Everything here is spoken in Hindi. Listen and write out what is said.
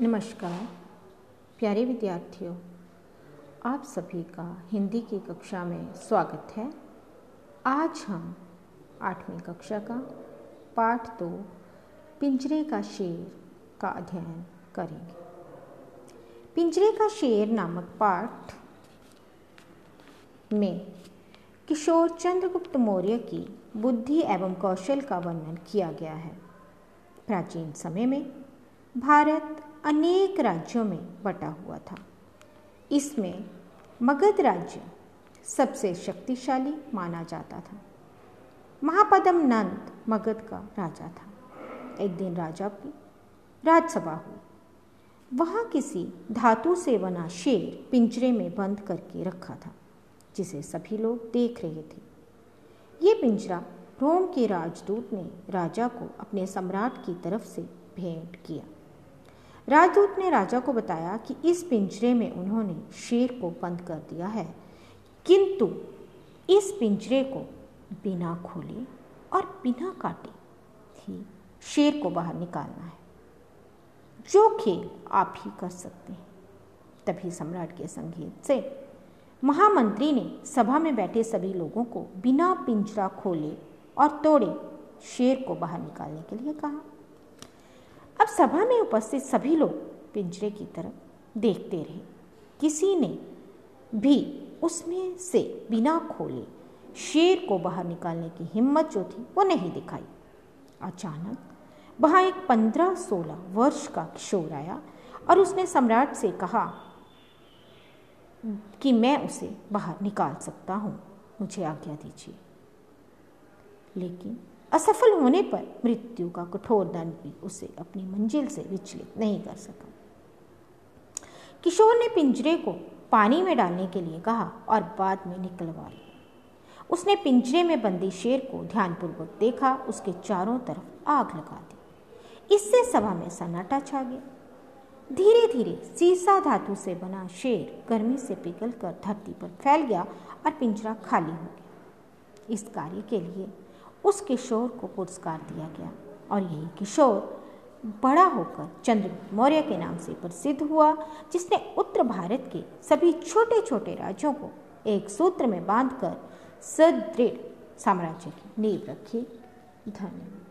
नमस्कार, प्यारे विद्यार्थियों, आप सभी का हिंदी की कक्षा में स्वागत है। आज हम आठवीं कक्षा का पाठ दो पिंजरे का शेर का अध्ययन करेंगे। पिंजरे का शेर नामक पाठ में किशोर चंद्रगुप्त मौर्य की बुद्धि एवं कौशल का वर्णन किया गया है। प्राचीन समय में भारत अनेक राज्यों में बटा हुआ था। इसमें मगध राज्य सबसे शक्तिशाली माना जाता था। महापदम नंद मगध का राजा था। एक दिन राजा की राजसभा हुई। वहाँ किसी धातु से बना शेर पिंजरे में बंद करके रखा था, जिसे सभी लोग देख रहे थे। ये पिंजरा रोम के राजदूत ने राजा को अपने सम्राट की तरफ़ से भेंट किया। राजदूत ने राजा को बताया कि इस पिंजरे में उन्होंने शेर को बंद कर दिया है। किंतु इस पिंजरे को बिना खोले और बिना काटे ही शेर को बाहर निकालना है। जो खेल आप ही कर सकते हैं, तभी सम्राट के संगीत से। महामंत्री ने सभा में बैठे सभी लोगों को बिना पिंजरा खोले और तोड़े शेर को बाहर निकालने के लिए कहा। सभा में उपस्थित सभी लोग पिंजरे की तरफ़ देखते रहे। किसी ने भी उसमें से बिना खोले शेर को बाहर निकालने की हिम्मत जो थी, वो नहीं दिखाई। अचानक वहाँ एक पंद्रह सोलह वर्ष का किशोर आया और उसने सम्राट से कहा कि मैं उसे बाहर निकाल सकता हूँ, मुझे आज्ञा दीजिए। लेकिन असफल होने पर मृत्यु का कठोर दंड भी उसे अपनी मंजिल से विचलित नहीं कर सका। किशोर ने पिंजरे को पानी में डालने के लिए कहा और बाद में निकलवा लिया। उसने पिंजरे में बंदी शेर को ध्यानपूर्वक देखा, उसके चारों तरफ़ आग लगा दी। इससे सभा में सन्नाटा छा गया। धीरे धीरे सीसा धातु से बना शेर गर्मी से पिघलकर धरती पर फैल गया और पिंजरा खाली हो गया। इस कार्य के लिए उस किशोर को पुरस्कार दिया गया। और यही किशोर बड़ा होकर चंद्रगुप्त मौर्य के नाम से प्रसिद्ध हुआ, जिसने उत्तर भारत के सभी छोटे छोटे राज्यों को एक सूत्र में बांधकर सदृढ़ साम्राज्य की नींव रखी। धन्यवाद।